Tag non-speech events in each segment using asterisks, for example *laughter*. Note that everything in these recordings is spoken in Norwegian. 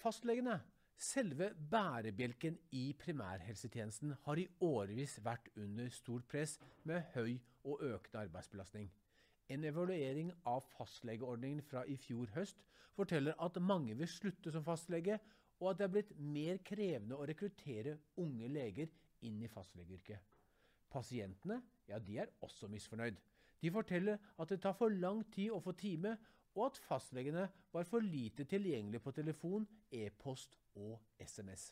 Fastlegene, selve bærebjelken i primærhelsetjenesten, har i årevis vært under stort press med høy og økende arbeidsbelastning. En evaluering av fastlegeordningen fra i fjor høst forteller at mange vil slutte som fastlege, og at det er blitt mer krevende å rekruttere unge leger inn i fastlegeyrket. Pasientene ja, de er også misfornøyd. De forteller at det tar for lang tid å få time, og at fastlegene var for lite tilgjengelige på telefon, e-post og SMS.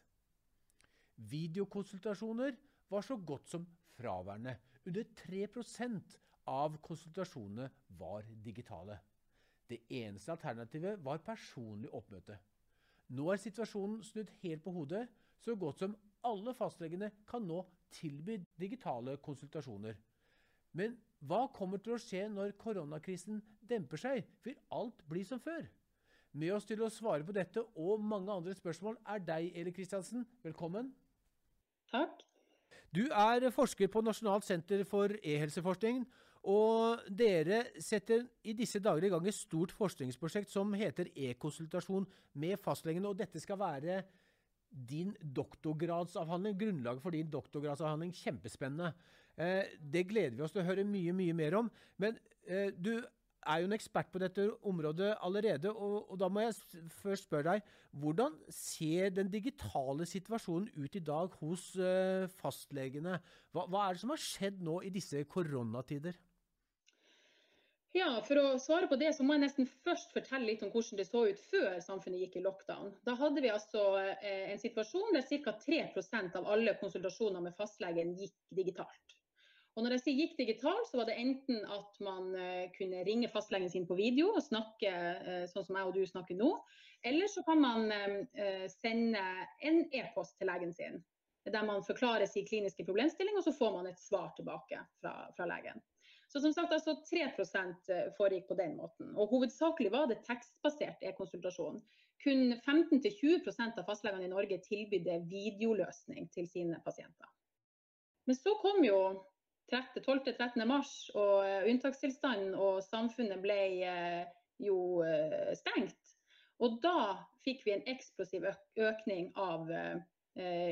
Videokonsultasjoner var så godt som fraværende. Under 3% av konsultasjonene var digitale. Det eneste alternativet var personlig oppmøte. Nå er situasjonen snudd helt på hodet. Så godt som alle fastlegene kan nå tilby digitale konsultasjoner. Men hva kommer til å skje når koronakrisen demper seg? Vil alt bli som før? Med oss til å svare på dette og mange andre spørsmål er deg, Eli Kristiansen. Velkommen. Takk. Du er forsker på Nasjonalt senter for e-helseforskning. Og dere setter i disse dager i gang et stort forskningsprosjekt som heter e-konsultasjon med fastlegene. Og dette skal være din doktorgradsavhandling, grunnlaget for din doktorgradsavhandling. Kjempespennende. Eh, det gleder vi oss til å høre mye, mye mer om. Men eh, du er jo en ekspert på dette området allerede, og, og da må jeg først spørre deg, hvordan ser den digitale situasjonen ut i dag hos uh, fastlegene? Hva, hva er det som har skjedd nå i disse koronatider? Ja, For å svare på det, så må jeg nesten først fortelle litt om hvordan det så ut før samfunnet gikk i lockdown. Da hadde vi altså eh, en situasjon der ca. 3% av alle konsultasjoner med fastlegen gikk digitalt. Og når jeg sier gikk digital, så var det enten at man eh, kunne ringe fastlegen sin på video og snakke eh, sånn som jeg og du snakker nå, eller så kan man sende en e-post til legen sin der man forklarer sin kliniske problemstilling, og så får man et svar tilbake fra, fra legen. Så som sagt, altså 3% eh, foregikk på den måten. Og hovedsakelig var det tekstbasert e-konsultasjon. Kun 15-20% av fastlegene i Norge tilbydde videoløsning til sine pasienter. Men så kom jo 12.-13. mars, og eh, unntakstilstanden og samfunnet ble eh, jo stengt. Og da fikk vi en eksplosiv økning av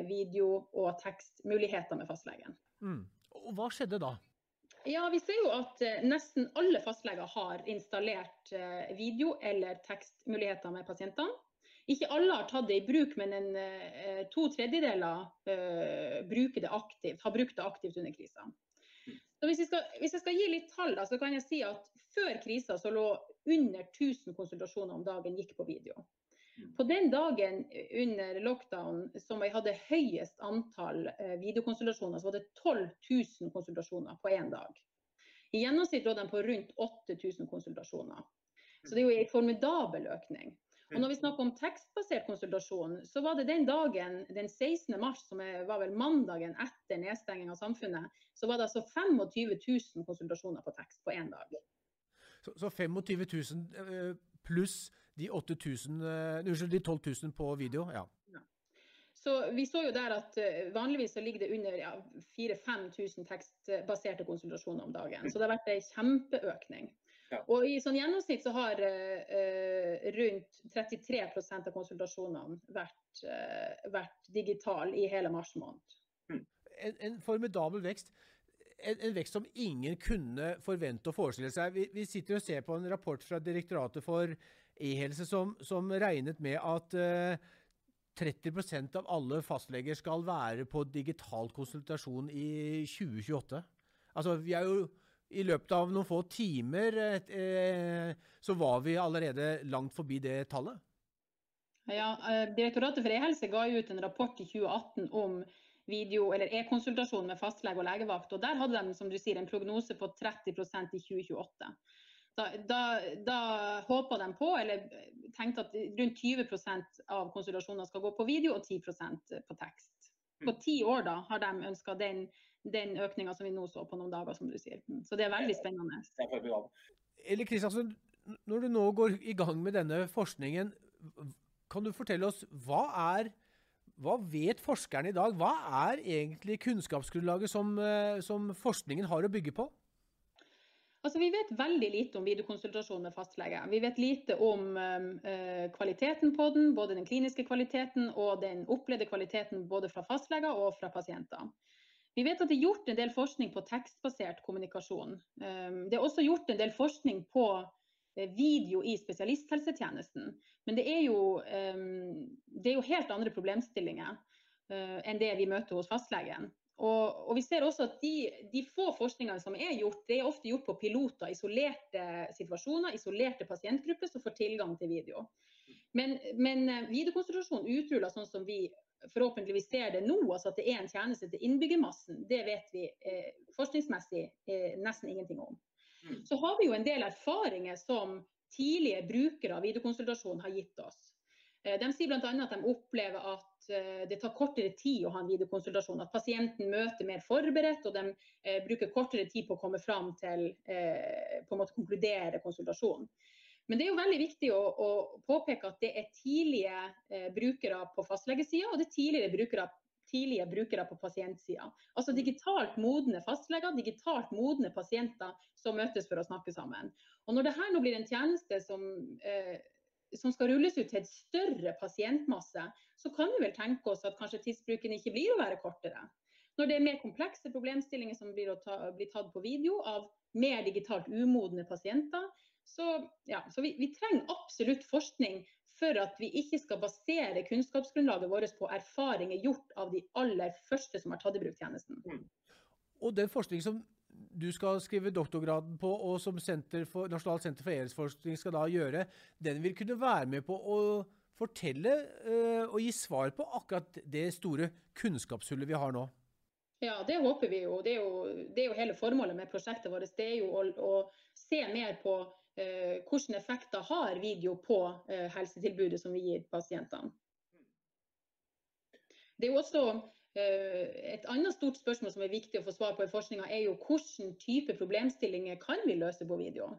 video- og tekstmuligheter med fastlegen. Mm. Og hva skjedde da? Ja, Vi ser jo at eh, nesten alle fastleger har installert eh, video- eller tekstmuligheter med pasientene. Ikke alle har tatt det i bruk, men en, eh, to tredjedeler bruker det aktivt, har brukt det aktivt under krisa. Så hvis, jeg skal, hvis jeg skal gi litt tall, da, så kan jeg si at før krisa så lå under 1000 konsultasjoner om dagen gikk på video. På den dagen under lockdown som vi hadde høyest antall eh, videokonsultasjoner, så var det 12 000 konsultasjoner på én dag. I gjennomsnitt lå de på rundt 8000 konsultasjoner. Så det er jo en formidabel økning. Og når vi snakker om tekstbasert konsultasjon, så var det den dagen, den 16. mars, som var vel mandagen etter nedstenging av samfunnet, så var det altså 25 000 konsultasjoner på tekst på én dag. Så, så 25 000 pluss de, 8000, unnskyld, de 12 000 på video? Ja. ja. Så Vi så jo der at uh, vanligvis så ligger det under ja, 4000-5000 tekstbaserte konsultasjoner om dagen. Så det har vært en kjempeøkning. Ja. Og i sånn gjennomsnitt så har uh, rundt 33% av konsultasjonene vært, vært digitale i hele mars måned. Mm. En, en formidabel vekst en, en, vekst som ingen kunne forvente å forestille seg. Vi, vi, sitter og ser på en rapport fra Direktoratet for e-helse som, som, regnet med at uh, 30% av alle fastleger skal være på digital konsultasjon i 2028. Altså, vi er jo i løpet av noen få timer eh, så var vi allerede langt forbi det tallet. Ja, eh, Direktoratet for e-helse ga ut en rapport i 2018 om video- eller e-konsultasjon med fastlege og legevakt. og Der hadde de som du sier, en prognose på 30% i 2028. Da, da, da håpa de på, eller tenkte at rundt 20% av konsultasjonene skal gå på video og 10% på tekst. På ti år da har de ønska den, den økninga som vi nå så på noen dager, som du sier. Så det er veldig spennende. Eller Kristiansen, når du nå går i gang med denne forskningen, kan du fortelle oss hva er hva vet forskerne i dag? Hva er egentlig kunnskapsgrunnlaget som, eh, som forskningen har å bygge på? Altså, Vi vet veldig lite om videokonsultasjon med fastlege. Vi vet lite om uh, kvaliteten på den, både den kliniske kvaliteten og den opplevde kvaliteten både fra fastleger og fra pasienter. Vi vet at det er gjort en del forskning på tekstbasert kommunikasjon. Um, det er også gjort en del forskning på uh, video i spesialisthelsetjenesten. Men det er jo, um, det er jo helt andre problemstillinger uh, enn det vi møter hos fastlegen. Og, og, vi ser også at de, de, få forskningene som er gjort, det er ofte gjort på piloter, isolerte situasjoner, isolerte pasientgrupper som får tilgang til video. Men, men eh, utruller sånn som vi forhåpentligvis ser det nå, altså at det er en tjeneste til innbyggermassen, det vet vi eh, forskningsmessig eh, nesten ingenting om. Mm. Så har vi jo en del erfaringer som tidlige brukere av videokonsultasjon har gitt oss. Eh, de sier bl.a. at de opplever at eh, det tar kortere tid å ha en videokonsultasjon. At pasienten møter mer forberedt, og de eh, bruker kortere tid på å komme fram til på en måte konkludere konsultasjonen. Men det er jo veldig viktig å, å påpeke at det er tidlige eh, brukere på fastlegesida, og det er tidligere brukere, tidlige brukere på pasientsida. Altså digitalt modne fastleger, digitalt modne pasienter som møtes for å snakke sammen. Og Når dette nå blir en tjeneste som eh, som skal rulles ut til et større pasientmasse, så kan vi vel tenke oss at kanskje tidsbruken ikke blir å være kortere. Når det er mer komplekse problemstillinger som blir, ta, blir tatt på video av mer digitalt umodne pasienter, så, ja, så vi, vi, trenger absolutt forskning for at vi ikke skal basere kunnskapsgrunnlaget vårt på erfaringer gjort av de aller første som har tatt i bruk tjenesten. Mm. Og den forskning som du skal skrive doktorgraden på, og som senter for, Nasjonalt senter for e-helseforskning skal da gjøre, den vil kunne være med på å fortelle øh, og gi svar på akkurat det store kunnskapshullet vi har nå? Ja, det håper vi jo. Det er jo, det er jo hele formålet med prosjektet vårt. Det er jo å, å se mer på uh, hvilke effekter har video på eh, helsetilbudet som vi gir pasientene. Det er også Eh, et annet stort spørsmål som er viktig å få svar på i forskninga, er jo hvilken type problemstillinger kan vi løse på video.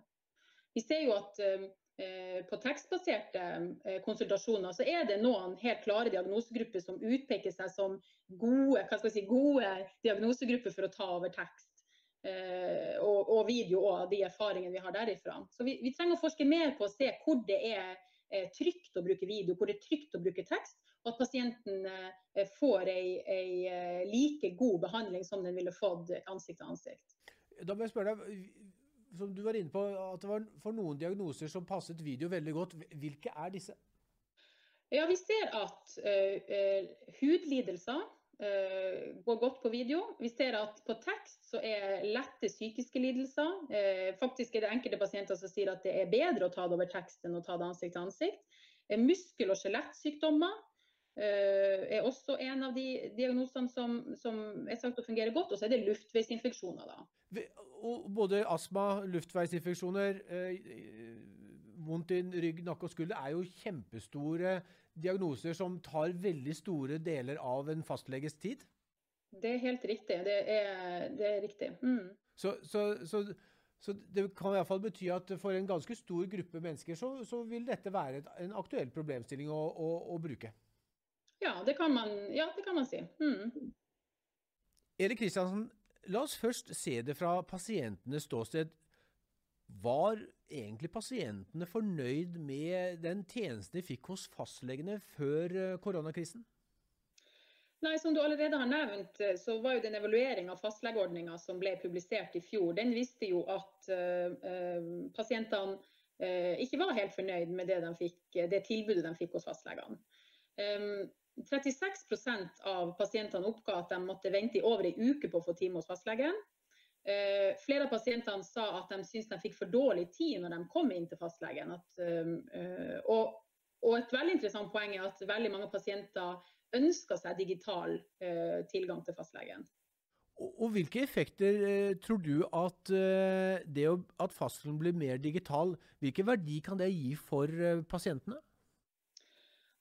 Vi ser jo at eh, på tekstbaserte eh, konsultasjoner så er det noen helt klare diagnosegrupper som utpeker seg som gode, si, gode diagnosegrupper for å ta over tekst. Og, og, video og de erfaringene vi har derifra. Så vi, vi trenger å forske mer på å se hvor det er trygt å bruke video, hvor det er trygt å bruke tekst, og at pasienten eh, får eh, like god behandling som den ville fått ansikt til ansikt. Da må jeg spørre deg, som du var inne på, at det var for noen diagnoser som passet video veldig godt. Hvilke er disse? Ja, Vi ser at uh, hudlidelser uh, går godt på video. Vi ser at på tekst så er lette psykiske lidelser. Uh, faktisk er det enkelte pasienter som sier at det er bedre å ta det over tekst enn å ta det ansikt til ansikt. muskel- og skjelettsykdommer Eh, er også en av de diagnosene som, som er sagt å fungere godt. Og så er det luftveisinfeksjoner. da. Både astma, luftveisinfeksjoner, eh, vondt i rygg, nakke og skulder er jo kjempestore diagnoser som tar veldig store deler av en fastleges tid? Det er helt riktig. Det er, det er riktig. Mm. Så, så, så, så, det kan i hvert fall bety at for en ganske stor gruppe mennesker så, vil dette være en aktuell problemstilling å, å, å bruke? Ja, det kan man, ja, det kan man si. Mm. Erik Kristiansen, la oss først se det fra pasientenes ståsted. Var egentlig pasientene fornøyd med den tjenesten de fikk hos fastlegene før eh, koronakrisen? Nei, Som du allerede har nevnt, eh, så var jo den evalueringen av fastlegeordninga som ble publisert i fjor, den viste jo at uh, pasientene uh, ikke var helt fornøyd med det, de fikk, det tilbudet de fikk hos fastlegene. Um, 36% av pasientene oppga at de måtte vente i over en uke på å få time hos fastlegen. Eh, flere av pasientene sa at de syntes de fikk for dårlig tid når de kom inn til fastlegen. At, eh, og, og, et veldig interessant poeng er at veldig mange pasienter ønsker seg digital eh, tilgang til fastlegen. Og, og Hvilke effekter tror du at det at fastlegen blir mer digital, hvilken verdi kan det gi for pasientene?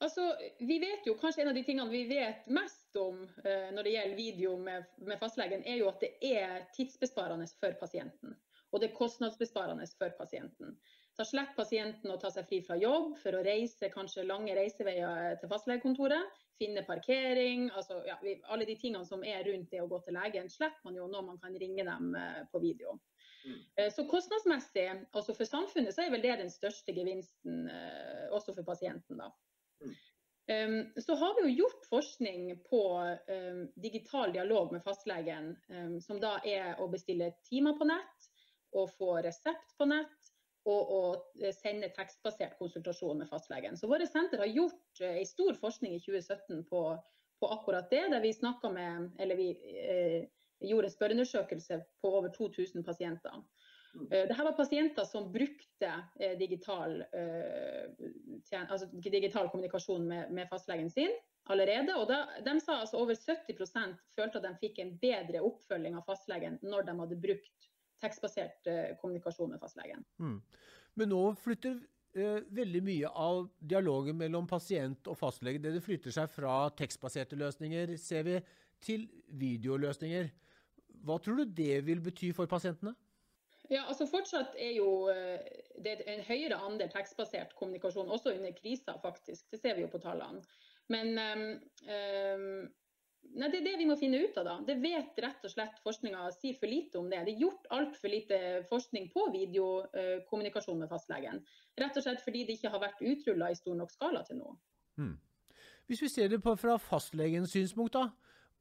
Altså, vi vet jo kanskje En av de tingene vi vet mest om eh, når det gjelder video med, med, fastlegen, er jo at det er tidsbesparende for pasienten. Og det er kostnadsbesparende for pasienten. Da slipper pasienten å ta seg fri fra jobb for å reise kanskje lange reiseveier til fastlegekontoret. Finne parkering. altså ja, vi, Alle de tingene som er rundt det å gå til legen, slipper man jo når man kan ringe dem eh, på video. Mm. Så kostnadsmessig, altså for samfunnet, så er vel det den største gevinsten også for pasienten. da. Mm. Um, så har vi jo gjort forskning på um, digital dialog med fastlegen, um, som da er å bestille timer på nett, å få resept på nett og å eh, sende tekstbasert konsultasjon med fastlegen. Så våre senter har gjort uh, en stor forskning i 2017 på, på akkurat det, der vi med, eller vi uh, gjorde en spørreundersøkelse på over 2000 pasienter. Mm. Eh, Dette var pasienter som brukte eh, digital, eh, altså digital kommunikasjon med, med, fastlegen sin allerede. og da, De sa altså over 70% følte at de fikk en bedre oppfølging av fastlegen når de hadde brukt tekstbasert kommunikasjon med fastlegen. Mm. Men nå flytter eh, veldig mye av dialogen mellom pasient og fastlege det, det flytter seg fra tekstbaserte løsninger, ser vi, til videoløsninger. Hva tror du det vil bety for pasientene? Ja, altså Fortsatt er jo det er en høyere andel tekstbasert kommunikasjon, også under krisa, faktisk. Det ser vi jo på tallene. Men um, um, nei, det er det vi må finne ut av, da. Det vet rett og slett forskninga sier for lite om det. Det er gjort altfor lite forskning på videokommunikasjon med fastlegen. Rett og slett fordi det ikke har vært utrulla i stor nok skala til nå. Hmm. Hvis vi ser det på fra fastlegens synspunkt, da.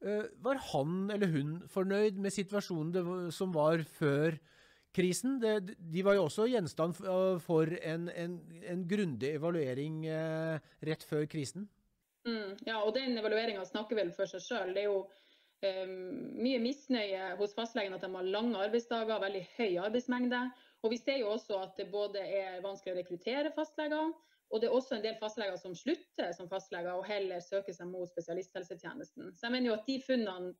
Eh, var han eller hun fornøyd med situasjonen som var før krisen. Det, de var jo også gjenstand for en, en, en grundig evaluering eh, rett før krisen. Mm, ja, og den evalueringa snakker vel for seg sjøl. Det er jo um, mye misnøye hos fastlegen at de har lange arbeidsdager, veldig høy arbeidsmengde. Og vi ser jo også at det både er vanskelig å rekruttere fastleger, og det er også en del fastleger som slutter som fastleger og heller søker seg mot spesialisthelsetjenesten. Så jeg mener jo at de funnene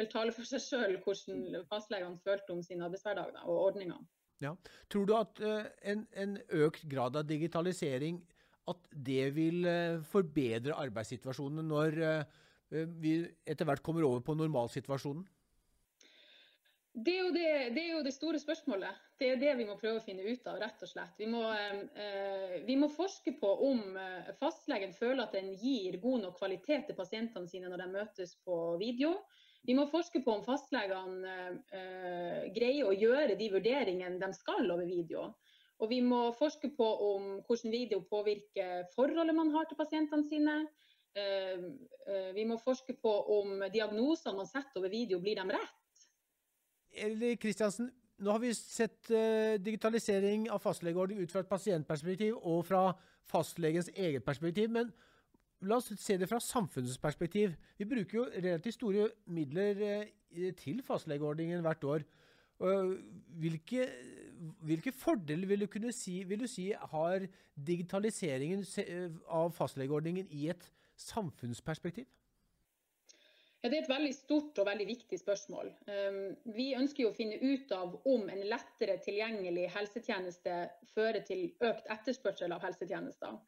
vil tale for seg sjøl hvordan fastlegene følte om sin arbeidshverdag og ordningene. Ja. Tror du at uh, en, en, økt grad av digitalisering at det vil uh, forbedre arbeidssituasjonen når uh, vi etter hvert kommer over på normalsituasjonen? Det er, det, det er, jo det, store spørsmålet. Det er det vi må prøve å finne ut av. rett og slett. Vi må, eh, vi må, forske på om fastlegen føler at den gir god nok kvalitet til pasientene sine når de møtes på video. Vi må forske på om fastlegene eh, greier å gjøre de vurderingene de skal over video. Og vi må forske på om hvordan video påvirker forholdet man har til pasientene sine. Eh, eh, vi må forske på om diagnosene man setter over video, blir dem rett. Eller Kristiansen, nå har vi sett uh, digitalisering av fastlegeordning ut fra et pasientperspektiv og fra fastlegens eget perspektiv. men La oss se det fra samfunnets perspektiv. Vi bruker jo relativt store midler eh, til fastlegeordningen hvert år. Hvilke, hvilke fordeler vil du, kunne si, vil du si har digitaliseringen av fastlegeordningen i et samfunnsperspektiv? Ja, Det er et veldig stort og veldig viktig spørsmål. Ehm, vi ønsker jo å finne ut av om en lettere tilgjengelig helsetjeneste fører til økt etterspørsel av helsetjenester.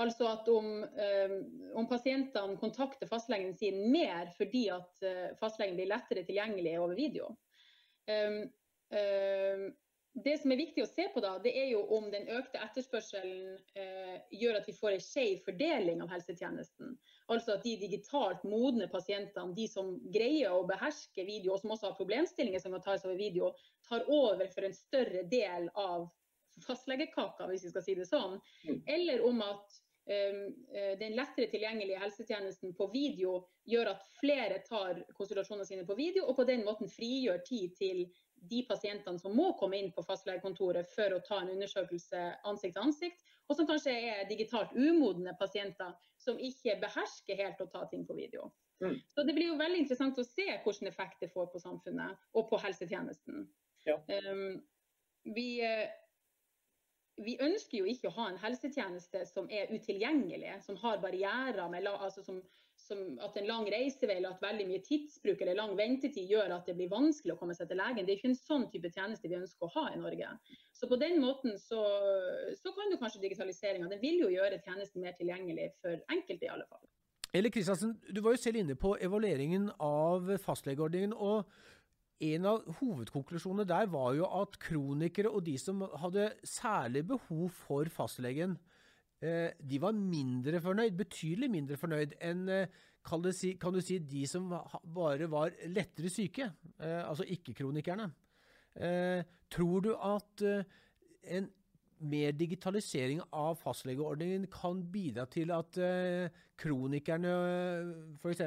Altså at om, um, om, pasientene kontakter fastlegen sin mer fordi at uh, fastlegen blir lettere tilgjengelig over video. Det som er viktig å se på, da, det er jo om den økte etterspørselen eh, gjør at vi får en skjev fordeling av helsetjenesten. Altså at de digitalt modne pasientene, de som greier å beherske video, og som også har problemstillinger som kan tas over video, tar over for en større del av fastlegekaka, hvis vi skal si det sånn. Mm. Eller om at den lettere tilgjengelige helsetjenesten på video gjør at flere tar konsultasjonene sine på video, og på den måten frigjør tid til de pasientene som må komme inn på fastlegekontoret for å ta en undersøkelse ansikt til ansikt, og som kanskje er digitalt umodne pasienter som ikke behersker helt å ta ting på video. Mm. Så Det blir jo veldig interessant å se hvilken effekt det får på samfunnet og på helsetjenesten. Ja. Um, vi, eh, vi ønsker jo ikke å ha en helsetjeneste som er utilgjengelig, som har barrierer, med, altså som, som at en lang reisevei eller at veldig mye tidsbruk eller lang ventetid gjør at det blir vanskelig å komme seg til legen. Det er ikke en sånn type tjeneste vi ønsker å ha i Norge. Så på den måten så, så kan du kanskje digitaliseringa Den vil jo gjøre tjenesten mer tilgjengelig for enkelte, i alle fall. Eller Kristiansen, du var jo selv inne på evalueringen av fastlegeordningen. og en av hovedkonklusjonene der var jo at kronikere og de som hadde særlig behov for fastlegen, eh, de var mindre fornøyd, betydelig mindre fornøyd enn eh, kan du, si, kan du si, de som bare var lettere syke, eh, altså ikke-kronikerne. Tror du at en mer digitalisering av fastlegeordningen kan bidra til at eh, kronikerne f.eks.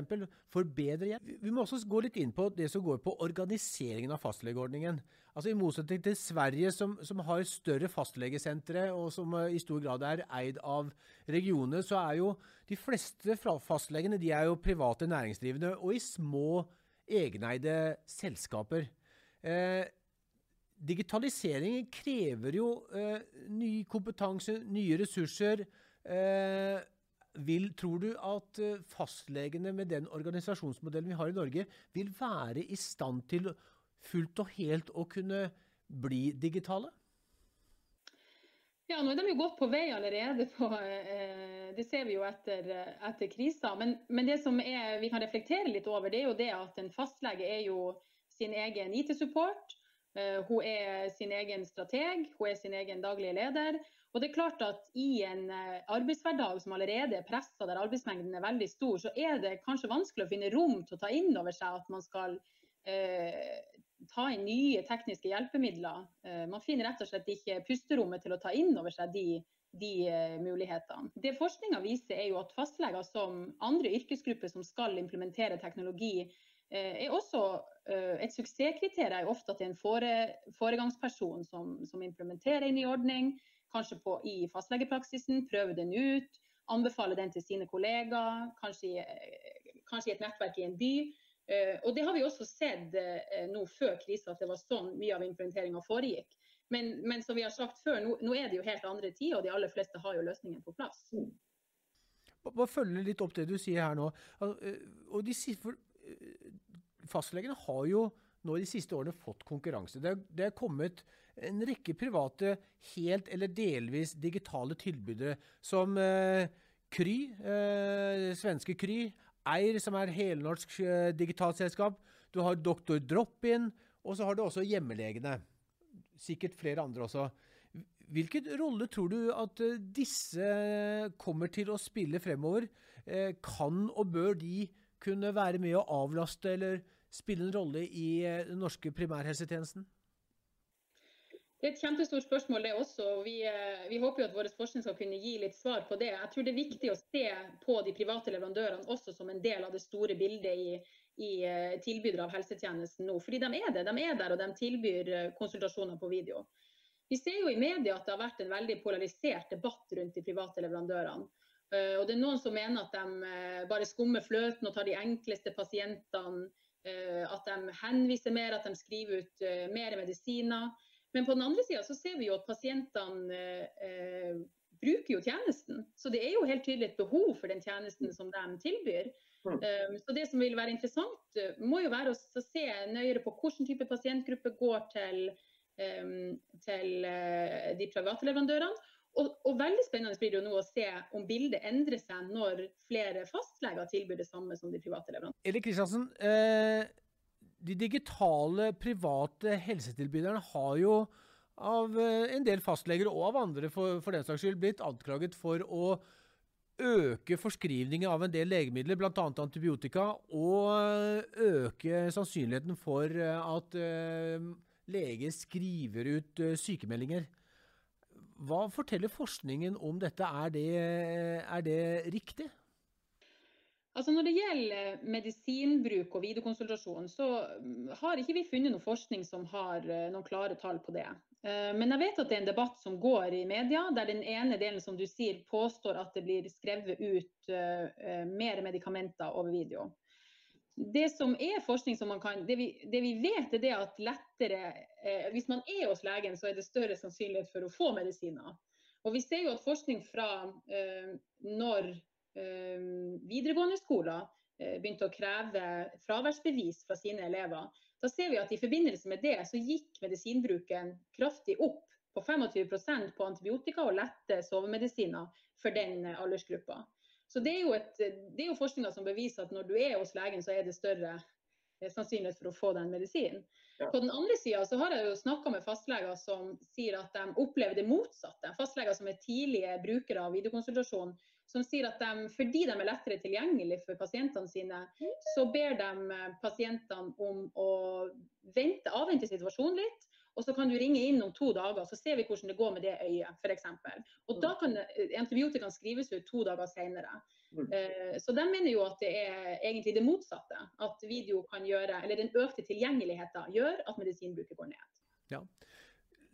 får bedre hjelp. Vi må også gå litt inn på det som går på organiseringen av fastlegeordningen. Altså I motsetning til Sverige, som, som har større fastlegesentre og som uh, i stor grad er eid av regioner, så er jo de fleste fastlegene de er jo private næringsdrivende og i små egeneide selskaper. Eh, digitalisering krever jo eh, ny kompetanse, nye ressurser. Eh, vil, tror du at eh, fastlegene med den organisasjonsmodellen vi har i Norge, vil være i stand til fullt og helt å kunne bli digitale? Ja, nå er de jo godt på vei allerede. På, eh, det ser vi jo etter, etter krisa. Men, men, det som er, vi kan reflektere litt over, det er jo det at en fastlege er jo sin egen IT-support. Eh, hun er sin egen strateg, hun er sin egen daglige leder. Og det er klart at I en eh, arbeidshverdag som allerede er pressa, der arbeidsmengden er veldig stor, så er det kanskje vanskelig å finne rom til å ta inn over seg at man skal eh, ta inn nye tekniske hjelpemidler. Eh, man finner rett og slett ikke pusterommet til å ta inn over seg de, de eh, mulighetene. Det forskninga viser er jo at fastleger som andre yrkesgrupper som skal implementere teknologi, uh, er også Eh, et suksesskriterium er ofte at det er en fore, foregangsperson som, som, implementerer en ny ordning, kanskje på, i fastlegepraksisen, prøver den ut, anbefaler den til sine kollegaer, kanskje, kanskje i et nettverk i en by. Eh, og Det har vi også sett eh, nå før krisa, at det var sånn mye av implementeringa foregikk. Men, men, som vi har sagt før, nå, nå, er det jo helt andre tider, og de aller fleste har jo løsningen på plass. Bare følge litt opp det du sier her nå. Og de, for, fastlegene har jo nå de siste årene fått konkurranse. Det er, det er kommet en rekke private, helt eller delvis digitale tilbydere, som eh, Kry, eh, svenske Kry, Eir, som er helnorsk eh, digitalt selskap. Du har Doktor Drop-In, og så har du også hjemmelegene. Sikkert flere andre også. Hvilken rolle tror du at eh, disse kommer til å spille fremover? Eh, kan og bør de kunne være med å avlaste eller spille en rolle i eh, den norske primærhelsetjenesten? Det er et kjempestort spørsmål, det også. Vi, eh, vi håper jo at vår forskning skal kunne gi litt svar på det. Jeg tror det er viktig å se på de private leverandørene også som en del av det store bildet i, i eh, tilbydere av helsetjenesten nå. Fordi de er det. De er der, og de tilbyr konsultasjoner på video. Vi ser jo i media at det har vært en veldig polarisert debatt rundt de private leverandørene. Og det er Noen som mener at de bare skummer fløten og tar de enkleste pasientene at de henviser mer, at de skriver ut eh, mer medisiner. Men på den andre sida så ser vi jo at pasientene eh, bruker jo tjenesten. Så det er jo helt tydelig et behov for den tjenesten som de tilbyr. Mm. Um, så det som vil være interessant, må jo være å se nøyere på hvilken type pasientgruppe går til, um, til de private leverandørene. Og, og, veldig spennende blir det jo nå å se om bildet endrer seg når flere fastleger tilbyr det samme som de private leverandørene. Eli Kristiansen, eh, de digitale private helsetilbyderne har jo av eh, en del fastleger og av andre for, for den saks skyld blitt anklaget for å øke forskrivningen av en del legemidler, bl.a. antibiotika, og øke sannsynligheten for at eh, leger skriver ut sykemeldinger. Hva forteller forskningen om dette? Er det, er det riktig? Altså Når det gjelder medisinbruk og videokonsultasjon, så mm, har ikke vi funnet noe forskning som har eh, noen klare tall på det. Eh, men jeg vet at det er en debatt som går i media, der den ene delen som du sier, påstår at det blir skrevet ut eh, mer medikamenter over video det som er forskning som man kan Det vi, det vi vet, er det at lettere eh, Hvis man er hos legen, så er det større sannsynlighet for å få medisiner. Og vi ser jo at forskning fra eh, når eh, videregående skoler eh, begynte å kreve fraværsbevis fra sine elever, da ser vi at i forbindelse med det så gikk medisinbruken kraftig opp på 25% på antibiotika og lette sovemedisiner for den eh, aldersgruppa. Så det er jo, et, det er jo forskninga som beviser at når du er hos legen, så er det større eh, sannsynlighet for å få den medisinen. Ja. På den andre sida så har jeg jo snakka med fastleger som sier at de opplever det motsatte. Fastleger som er tidlige brukere av videokonsultasjon, som sier at de, fordi de er lettere tilgjengelig for pasientene sine, så ber de eh, pasientene om å vente, avvente situasjonen litt Og så kan du ringe inn om to dager, så ser vi hvordan det går med det øyet, f.eks. Og da kan antibiotika skrives ut to dager senere. Mm. Eh, så de mener jo at det er egentlig det motsatte. At video kan gjøre, eller den økte tilgjengeligheten gjør at medisinbruket går ned. Ja.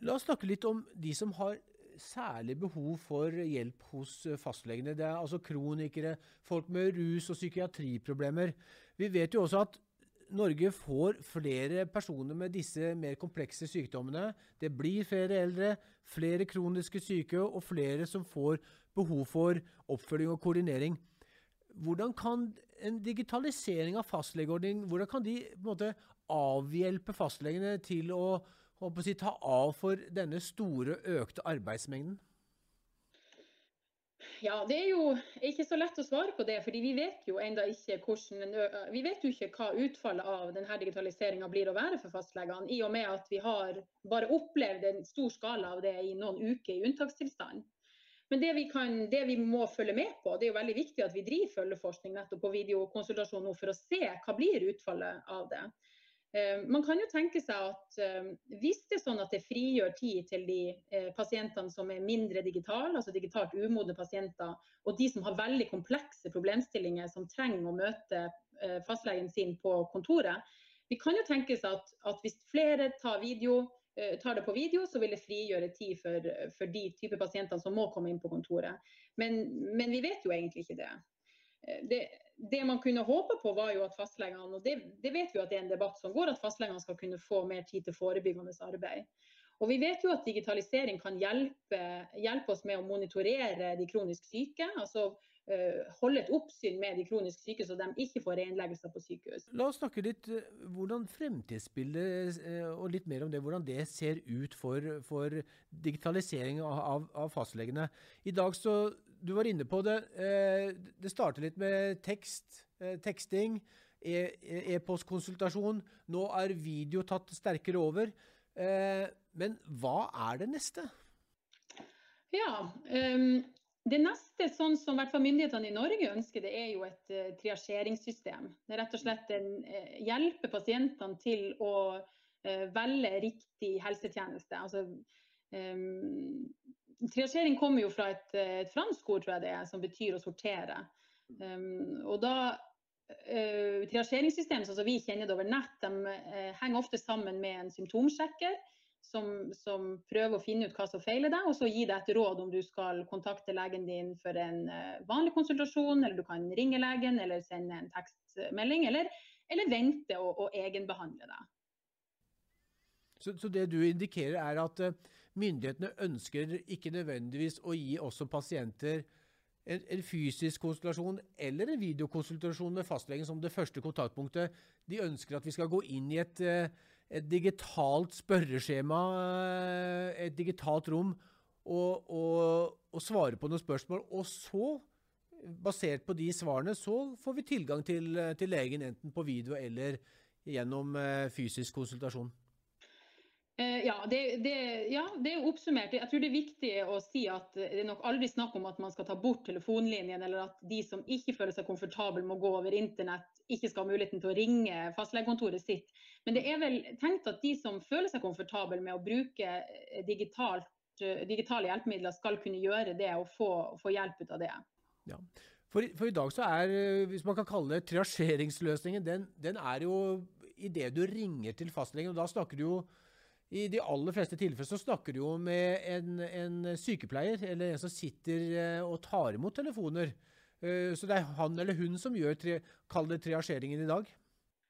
La oss snakke litt om de som har særlig behov for hjelp hos fastlegene. Det er altså kronikere, folk med rus- og psykiatriproblemer. Vi vet jo også at Norge får flere personer med disse mer komplekse sykdommene. Det blir flere eldre, flere kroniske syke og flere som får behov for oppfølging og koordinering. Hvordan kan en digitalisering av fastlegeordning hvordan kan de måte, avhjelpe fastlegene til å, å si, ta av for denne store, økte arbeidsmengden? Ja, Det er jo ikke så lett å svare på det, fordi vi vet jo enda ikke hvordan, vi vet jo ikke hva utfallet av denne digitaliseringa blir å være for fastlegene, i og med at vi har bare opplevd en stor skala av det i noen uker i unntakstilstand. Men det vi, kan, det vi må følge med på, det er jo veldig viktig at vi driver følgeforskning nettopp på videokonsultasjon nå for å se hva blir utfallet av det. Eh, man kan jo tenke seg at eh, hvis det er sånn at det frigjør tid til de eh, pasientene som er mindre digitale, altså digitalt umodne pasienter, og de som har veldig komplekse problemstillinger som trenger å møte fastlegen sin på kontoret, vi kan jo tenke seg at, at hvis flere tar, video, tar, det på video, så vil det frigjøre tid for, for de type pasientene som må komme inn på kontoret. Men, men vi vet jo egentlig ikke det. Det det man kunne håpe på, var jo at fastlegene, og det, det, vet vi at det er en debatt som går, at fastlegene skal kunne få mer tid til forebyggende arbeid. Og Vi vet jo at digitalisering kan hjelpe, hjelpe oss med å monitorere de kronisk syke. altså uh, Holde et oppsyn med de kronisk syke, så de ikke får reinnleggelser på sykehus. La oss snakke litt uh, hvordan fremtidsbildet og litt mer om det, hvordan det ser ut for, for digitalisering av, av fastlegene. I dag så du var inne på det. Eh, det starter litt med tekst, eh, teksting, e-postkonsultasjon. e-postkonsultasjon. Nå er video tatt sterkere over. Eh, men hva er det neste? Ja, um, Det neste, sånn som myndighetene i Norge ønsker, det er jo et uh, triasjeringssystem. Det rett og slett en uh, hjelpe pasientene til å uh, velge riktig helsetjeneste. Altså, um, triasjering kommer jo fra et, et, fransk ord, tror jeg det er, som betyr å sortere. Um, og da uh, Triasjeringssystemet som vi kjenner det over nett, de uh, henger ofte sammen med en symptomsjekker. Som, som, prøver å finne ut hva som feiler deg, og så gi deg et råd om du skal kontakte legen din for en uh, vanlig konsultasjon, eller du kan ringe legen eller sende en tekstmelding, eller, eller vente og, og egenbehandle deg. Så, så, det du indikerer er at myndighetene ønsker ikke nødvendigvis å gi også pasienter en, en, fysisk konsultasjon eller en videokonsultasjon med fastlegen som det første kontaktpunktet. De ønsker at vi skal gå inn i et, eh, et digitalt spørreskjema, eh, et digitalt rom, og, og, og, svare på noen spørsmål. Og så, basert på de svarene, så får vi tilgang til, til legen enten på video eller gjennom eh, fysisk konsultasjon. Eh, ja det, det, ja, det, er oppsummert. Jeg tror det er viktig å si at det er nok aldri snakk om at man skal ta bort telefonlinjen, eller at de som ikke føler seg komfortable med å gå over internett, ikke skal ha muligheten til å ringe fastlegekontoret sitt. Men det er vel tenkt at de som føler seg komfortable med å bruke eh, digitalt, eh, digitale hjelpemidler, skal kunne gjøre det og få, få hjelp ut av det. Ja. For, for, i dag så er, hvis man kan kalle det triasjeringsløsningen, den, den er jo idet du ringer til fastlegen. og Da snakker du jo i de aller fleste tilfeller så snakker du jo med en, en, sykepleier, eller en som sitter eh, og tar imot telefoner. Eh, så det er han eller hun som gjør tre, kall det triasjeringen i dag?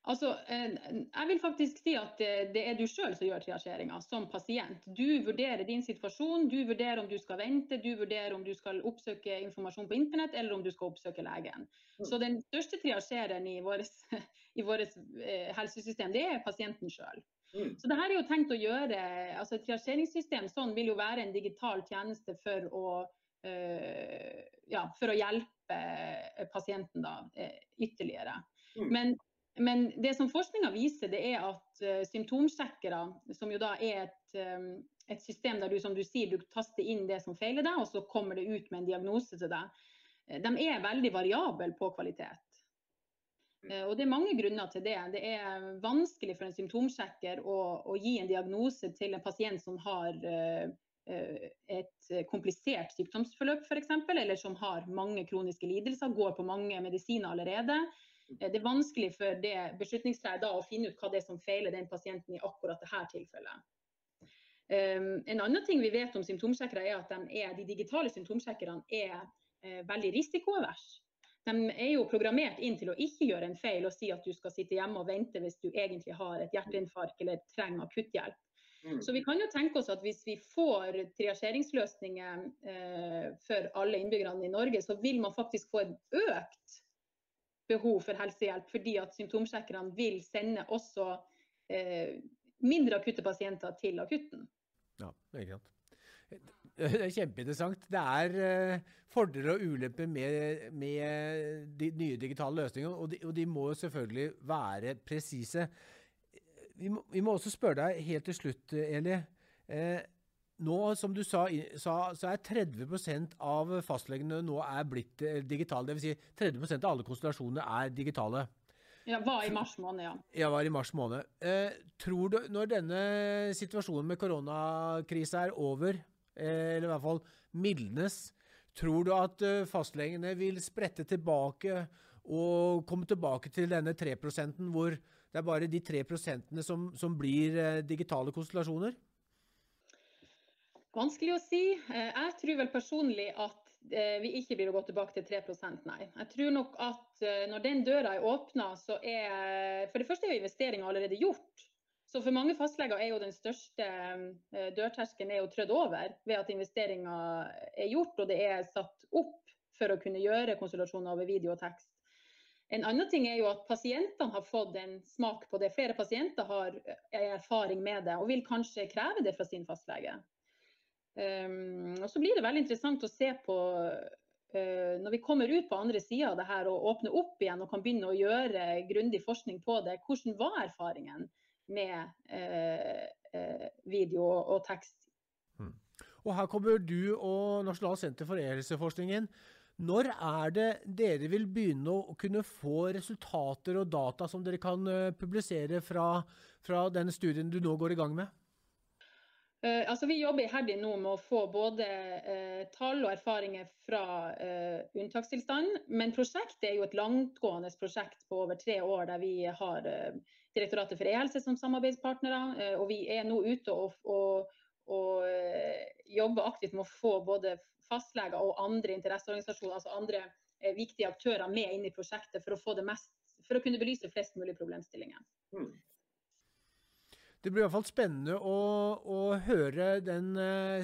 Altså, eh, jeg vil faktisk si at det er du sjøl som gjør triasjeringa som pasient. Du vurderer din situasjon, du vurderer om du skal vente, du vurderer om du skal oppsøke informasjon på internett eller om du skal oppsøke legen. Mm. Så den største triasjeren i vårt *laughs* helsesystem, det er pasienten sjøl. Mm. Så det her er jo tenkt å gjøre, altså Et triasjeringssystem sånn vil jo være en digital tjeneste for å, uh, ja, for å hjelpe eh, pasienten da, uh, ytterligere. Mm. Men, men, det som forskninga viser, det er at uh, symptomsjekkere, som jo da er et, um, et system der du som du sier, du taster inn det som feiler deg, og så kommer det ut med en diagnose til deg, de er veldig variable på kvalitet. Eh, og Det er mange grunner til det. Det er vanskelig for en symptomsjekker å, å gi en diagnose til en pasient som har uh, et komplisert sykdomsforløp f.eks., eller som har mange kroniske lidelser, går på mange medisiner allerede. Det er vanskelig for det beslutningstreet å finne ut hva det er som feiler den pasienten i akkurat dette tilfellet. En annen ting vi vet om symptomsjekkere, er at de, er, de digitale symptomsjekkerne er veldig risikoavers. De er jo programmert inn til å ikke gjøre en feil og si at du skal sitte hjemme og vente hvis du egentlig har et hjerteinfarkt eller trenger akutthjelp. Mm. Så vi kan jo tenke oss at hvis vi får triasjeringsløsninger eh, for alle innbyggerne i Norge, så vil man faktisk få et økt behov for helsehjelp, fordi at symptomsjekkerne vil sende også eh, mindre akutte pasienter til akutten. Ja, er sant. *laughs* Det er kjempeinteressant. Det er uh, fordeler og ulemper med, med, de nye digitale løsningene, og de, og de må selvfølgelig være presise. Vi, vi, må også spørre deg helt til slutt, Eli. Eh, nå, som du sa, sa, så er 30% av fastlegene nå er blitt eh, digitale. Dvs. Si 30% av alle konsultasjonene er digitale. Ja, var i mars måned, ja. Ja, var i mars måned. Eh, tror du, når denne situasjonen med koronakrisa er over, Eh, eller i hvert fall mildnes. Tror du at eh, fastlegene vil sprette tilbake og komme tilbake til denne 3 hvor det er bare de 3 som, som blir eh, digitale konstellasjoner? Vanskelig å si. Jeg tror vel personlig at vi ikke blir å gå tilbake til 3% nei. Jeg tror nok at når den døra er åpna, så er For det første er investeringa allerede gjort. Så for mange fastleger er jo den største eh, dørterskelen er trødd over ved at investeringa er gjort og det er satt opp for å kunne gjøre konsultasjoner over video og tekst. En annen ting er jo at pasientene har fått en smak på det. Flere pasienter har eh, erfaring med det og vil kanskje kreve det fra sin fastlege. Um, og så blir det veldig interessant å se på uh, når vi kommer ut på andre sida av det her og åpner opp igjen og kan begynne å gjøre grundig forskning på det. Hvordan var erfaringen? Med eh, eh, video og tekst. Mm. Og Her kommer du og Nasjonalt senter for e-helseforskning inn. Når er det dere vil begynne å kunne få resultater og data som dere kan eh, publisere fra, fra den studien du nå går i gang med? Eh, altså vi jobber iherdig nå med å få både eh, tall og erfaringer fra eh, unntakstilstand. Men prosjektet er jo et langtgående prosjekt på over tre år, der vi har Direktoratet for e-helse som samarbeidspartnere. Eh, og vi er nå ute og, og, og eh, jobber aktivt med å få både fastleger og andre interesseorganisasjoner, altså andre eh, viktige aktører med inn i prosjektet for å, mest, for å kunne belyse flest mulig problemstillinger. Mm. Det blir i hvert fall spennende å, å høre den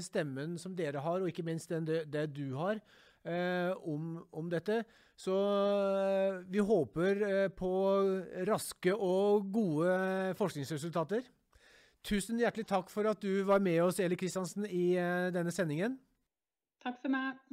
stemmen som dere har, og ikke minst den det, det du har eh, om, om, dette. Så eh, vi håper eh, på raske og gode forskningsresultater. Tusen hjertelig takk for at du var med oss, Eli Kristiansen, i eh, denne sendingen. Takk for meg.